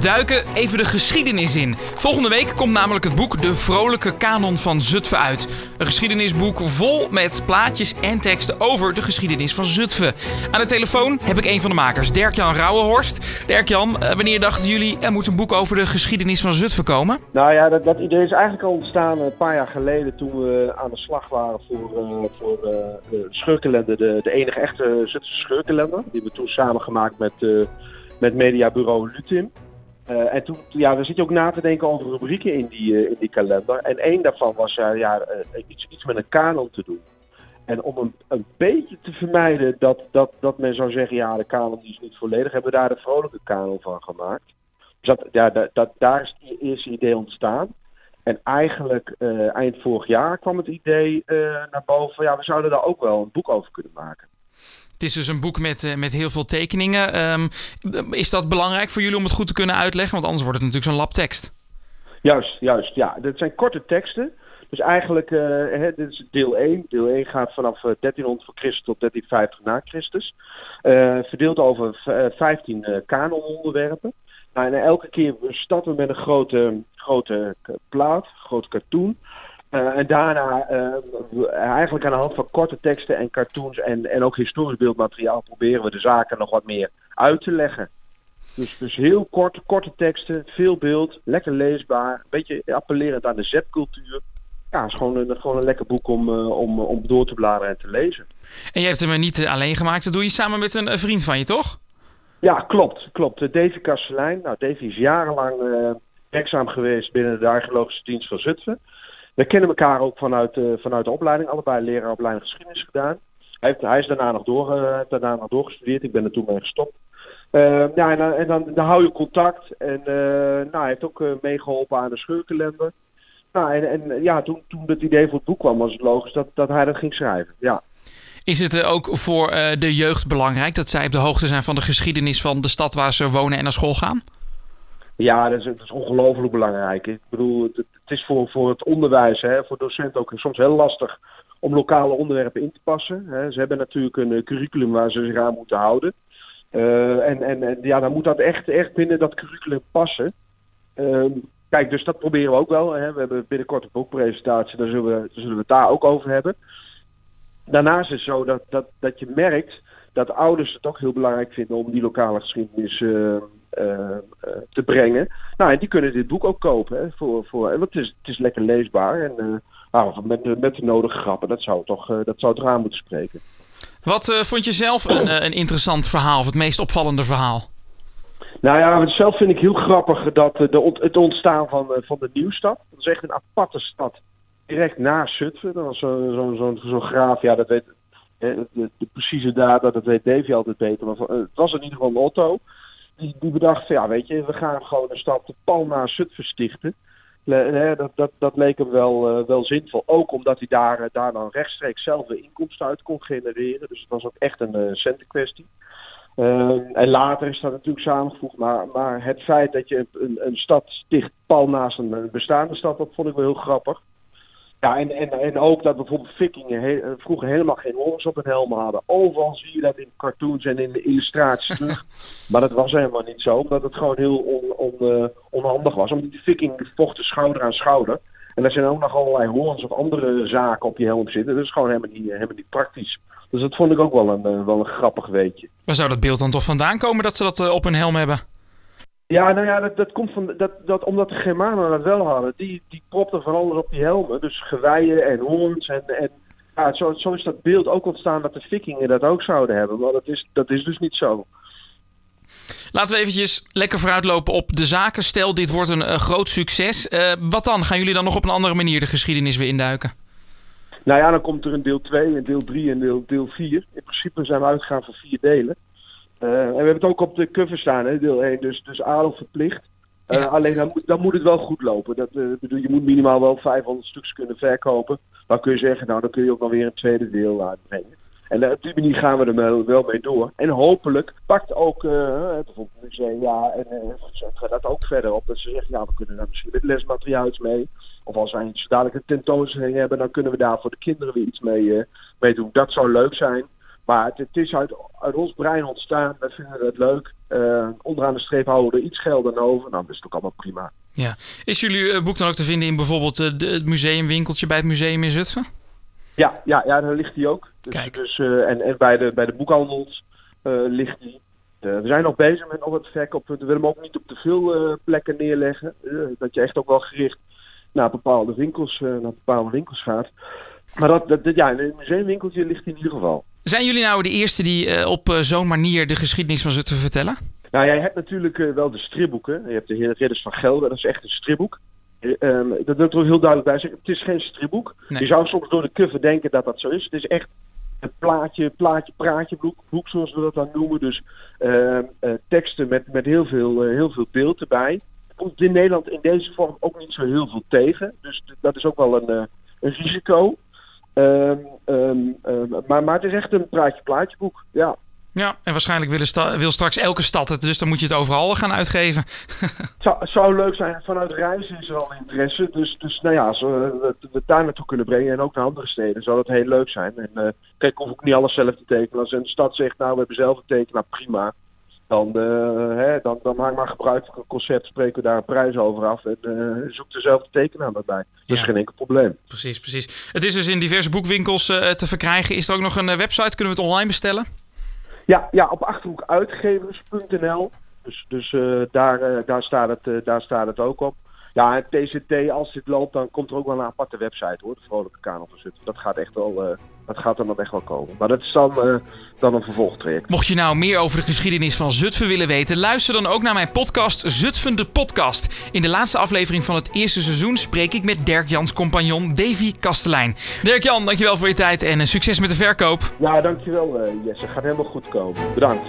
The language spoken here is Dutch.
Duiken even de geschiedenis in. Volgende week komt namelijk het boek De Vrolijke Kanon van Zutphen uit. Een geschiedenisboek vol met plaatjes en teksten over de geschiedenis van Zutphen. Aan de telefoon heb ik een van de makers, Dirk-Jan Rauwenhorst. Dirk-Jan, eh, wanneer dachten jullie er moet een boek over de geschiedenis van Zutphen komen? Nou ja, dat, dat idee is eigenlijk al ontstaan een paar jaar geleden toen we aan de slag waren voor, uh, voor uh, de scheurkalender, de, de enige echte Zutphense scheurkalender. Die we toen samen gemaakt met, uh, met mediabureau Lutim. Uh, en toen, ja, we zitten ook na te denken over rubrieken in die, uh, in die kalender. En één daarvan was uh, ja, iets, iets met een kanon te doen. En om een, een beetje te vermijden dat, dat, dat men zou zeggen, ja, de kanon is niet volledig, hebben we daar de vrolijke kanon van gemaakt. Dus dat, ja, dat, dat, daar is het eerste idee ontstaan. En eigenlijk eind vorig jaar kwam het idee naar boven, ja, we zouden daar ook wel een boek over kunnen maken. Het is dus een boek met, uh, met heel veel tekeningen. Um, is dat belangrijk voor jullie om het goed te kunnen uitleggen? Want anders wordt het natuurlijk zo'n lab tekst. Juist, juist. Ja, dit zijn korte teksten. Dus eigenlijk, uh, hè, dit is deel 1. Deel 1 gaat vanaf 1300 voor Christus tot 1350 na Christus. Verdeeld over 15 kanononderwerpen. Nou, en elke keer starten we met een grote, grote plaat, grote cartoon. Uh, en daarna uh, eigenlijk aan de hand van korte teksten en cartoons en, en ook historisch beeldmateriaal proberen we de zaken nog wat meer uit te leggen. Dus, dus heel kort, korte teksten, veel beeld, lekker leesbaar, een beetje appellerend aan de zetcultuur. Ja, het is gewoon een, gewoon een lekker boek om, uh, om, om door te bladeren en te lezen. En je hebt hem niet alleen gemaakt, dat doe je samen met een, een vriend van je, toch? Ja, klopt. klopt. Davy Kastelein. Nou, Davy is jarenlang werkzaam geweest binnen de archeologische dienst van Zutphen. We kennen elkaar ook vanuit, uh, vanuit de opleiding. Allebei leraaropleiding geschiedenis gedaan. Hij, heeft, hij is daarna nog, door, uh, daarna nog doorgestudeerd. Ik ben er toen mee gestopt. Uh, ja, en, en dan, dan, hou je contact. En nou, hij heeft ook meegeholpen aan de scheurkalender. Nou, en, en ja, toen, toen het idee voor het boek kwam, was het logisch dat, dat hij dat ging schrijven. Ja. Is het ook voor de jeugd belangrijk dat zij op de hoogte zijn van de geschiedenis van de stad waar ze wonen en naar school gaan? Ja, dat is, is ongelooflijk belangrijk. Ik bedoel, het, het is voor, voor het onderwijs, hè, voor docenten ook soms heel lastig om lokale onderwerpen in te passen. Hè. Ze hebben natuurlijk een curriculum waar ze zich aan moeten houden. Uh, en, en, en, ja, dan moet dat echt, echt binnen dat curriculum passen. Uh, kijk, dus dat proberen we ook wel. Hè. We hebben binnenkort een boekpresentatie, daar zullen, we, daar zullen we het daar ook over hebben. Daarnaast is het zo dat, dat, dat je merkt dat ouders het toch heel belangrijk vinden om die lokale geschiedenis uh, te brengen. Nou, en die kunnen dit boek ook kopen. Hè, voor, voor, want het is, het is lekker leesbaar en nou, met, met de nodige grappen. Dat zou, toch, dat zou het raam moeten spreken. Wat vond je zelf een, een interessant verhaal, of het meest opvallende verhaal? Nou ja, zelf vind ik heel grappig dat de, het ontstaan van, van de Nieuwstad. Dat is echt een aparte stad. Direct naast Zutphen. Dat was zo'n zo, zo, zo graaf, ja, dat weet de, de, de, precieze data, dat weet Davy altijd beter. Maar het was in ieder geval een Otto. Die, bedacht ja, weet je, we gaan gewoon een stad de Palma Zutphen stichten. Dat, dat, dat leek hem wel, uh, wel zinvol. Ook omdat hij daar, uh, daar dan rechtstreeks zelf de inkomsten uit kon genereren. Dus het was ook echt een uh, centenkwestie. en later is dat natuurlijk samengevoegd. Maar, maar het feit dat je een, een stad sticht pal naast een bestaande stad, dat vond ik wel heel grappig. Ja, en, en, en ook dat bijvoorbeeld vikingen he, vroeger helemaal geen horens op hun helm hadden. Overal zie je dat in cartoons en in de illustraties terug. maar dat was helemaal niet zo, omdat het gewoon heel on, on, uh, onhandig was. Omdat die vikingen vochten schouder aan schouder. En er zijn ook nog allerlei horens of andere zaken op je helm zitten. Dat is gewoon helemaal niet, helemaal niet praktisch. Dus dat vond ik ook wel een, wel een grappig weetje. Waar zou dat beeld dan toch vandaan komen dat ze dat op hun helm hebben? Ja, nou ja, dat, dat komt van dat, dat omdat de Germanen dat wel hadden. Die, die propten van alles op die helmen. Dus geweien en hoorns. En, en ja, zo, zo is dat beeld ook ontstaan dat de vikingen dat ook zouden hebben. Maar dat is, dat is dus niet zo. Laten we eventjes lekker vooruitlopen op de zaken. Stel, dit wordt een, een groot succes. Uh, wat dan? Gaan jullie dan nog op een andere manier de geschiedenis weer induiken? Nou ja, dan komt er een deel 2, een deel 3 en deel, deel 4. In principe zijn we uitgegaan van vier delen. Uh, en we hebben het ook op de cover staan, hè, deel 1, dus, dus adel verplicht. Uh, ja. Alleen dan moet, dan moet het wel goed lopen. Dat, uh, bedoel, je moet minimaal wel 500 stuks kunnen verkopen. Dan kun je zeggen, nou dan kun je ook nog weer een tweede deel uitbrengen. En op die manier gaan we er wel mee door. En hopelijk pakt ook bijvoorbeeld het museum ja, en gaat dat ook verder op. Dat ze zeggen, ja, we kunnen daar misschien met lesmateriaal iets mee. Of als wij dadelijk een tentoonstelling hebben, dan kunnen we daar voor de kinderen weer iets mee, mee doen. Dat zou leuk zijn. Maar het, het is uit, uit ons brein ontstaan. We vinden het leuk. Uh, onderaan de streep houden we er iets geld aan over. Nou, dat is ook allemaal prima. Ja. Is jullie boek dan ook te vinden in bijvoorbeeld de, het museumwinkeltje bij het museum in Zutphen? Ja, ja, ja daar ligt hij ook. Dus, Kijk. Dus, uh, en, en bij de, bij de boekhandels ligt. Uh, we zijn nog bezig met nog het verkoop. We willen hem ook niet op te veel plekken neerleggen. dat je echt ook wel gericht naar bepaalde winkels, naar bepaalde winkels gaat. Maar dat, dat, ja, in een museumwinkeltje ligt hij in ieder geval. Zijn jullie nou de eerste die op zo'n manier de geschiedenis van Zutphen vertellen? Nou, jij hebt natuurlijk wel de stripboeken. Je hebt de Ridders van Gelder, dat is echt een stripboek. Um, dat wil ik er heel duidelijk bij zeggen. Het is geen stripboek. Nee. Je zou soms door de cover denken dat dat zo is. Het is echt een plaatje, plaatje, praatje boek, boek zoals we dat dan noemen. Dus uh, uh, teksten met, met heel, veel, uh, heel veel beeld erbij. Komt in Nederland in deze vorm ook niet zo heel veel tegen. Dus dat is ook wel een, een risico. Um, um, maar, maar het is echt een praatje, plaatje boek. Ja. Ja, en waarschijnlijk willen sta wil straks elke stad het, dus dan moet je het overal gaan uitgeven. Het zou, zou leuk zijn, vanuit reizen is er al interesse. Dus, dus nou ja, als we het daar naartoe kunnen brengen en ook naar andere steden, zou dat heel leuk zijn. En uh, kijk, hoef ik niet alles zelf te tekenen. Als een stad zegt, nou we hebben zelf een teken, nou prima. Dan, uh, hè, dan, dan maak maar gebruik van een concert, spreken we daar een prijs over af en uh, zoek dezelfde tekenaar bij. Dat ja. is geen enkel probleem. Precies, precies. Het is dus in diverse boekwinkels te verkrijgen. Is er ook nog een website? Kunnen we het online bestellen? Ja, ja op achterhoekuitgevers.nl. Dus, dus daar, daar, staat het, daar staat het ook op. Ja, en TCT, als dit loopt, dan komt er ook wel een aparte website hoor. De Vrolijke Kanon van Zutphen. Dat gaat echt wel, dat gaat er dan echt wel komen. Maar dat is dan, dan een vervolgtraject. Mocht je nou meer over de geschiedenis van Zutphen willen weten, luister dan ook naar mijn podcast Zutphen de Podcast. In de laatste aflevering van het eerste seizoen spreek ik met Dirk Jans compagnon Davy Kastelein. Dirk Jan, dankjewel voor je tijd en succes met de verkoop. Ja, dankjewel Jesse. Gaat helemaal goed komen. Bedankt.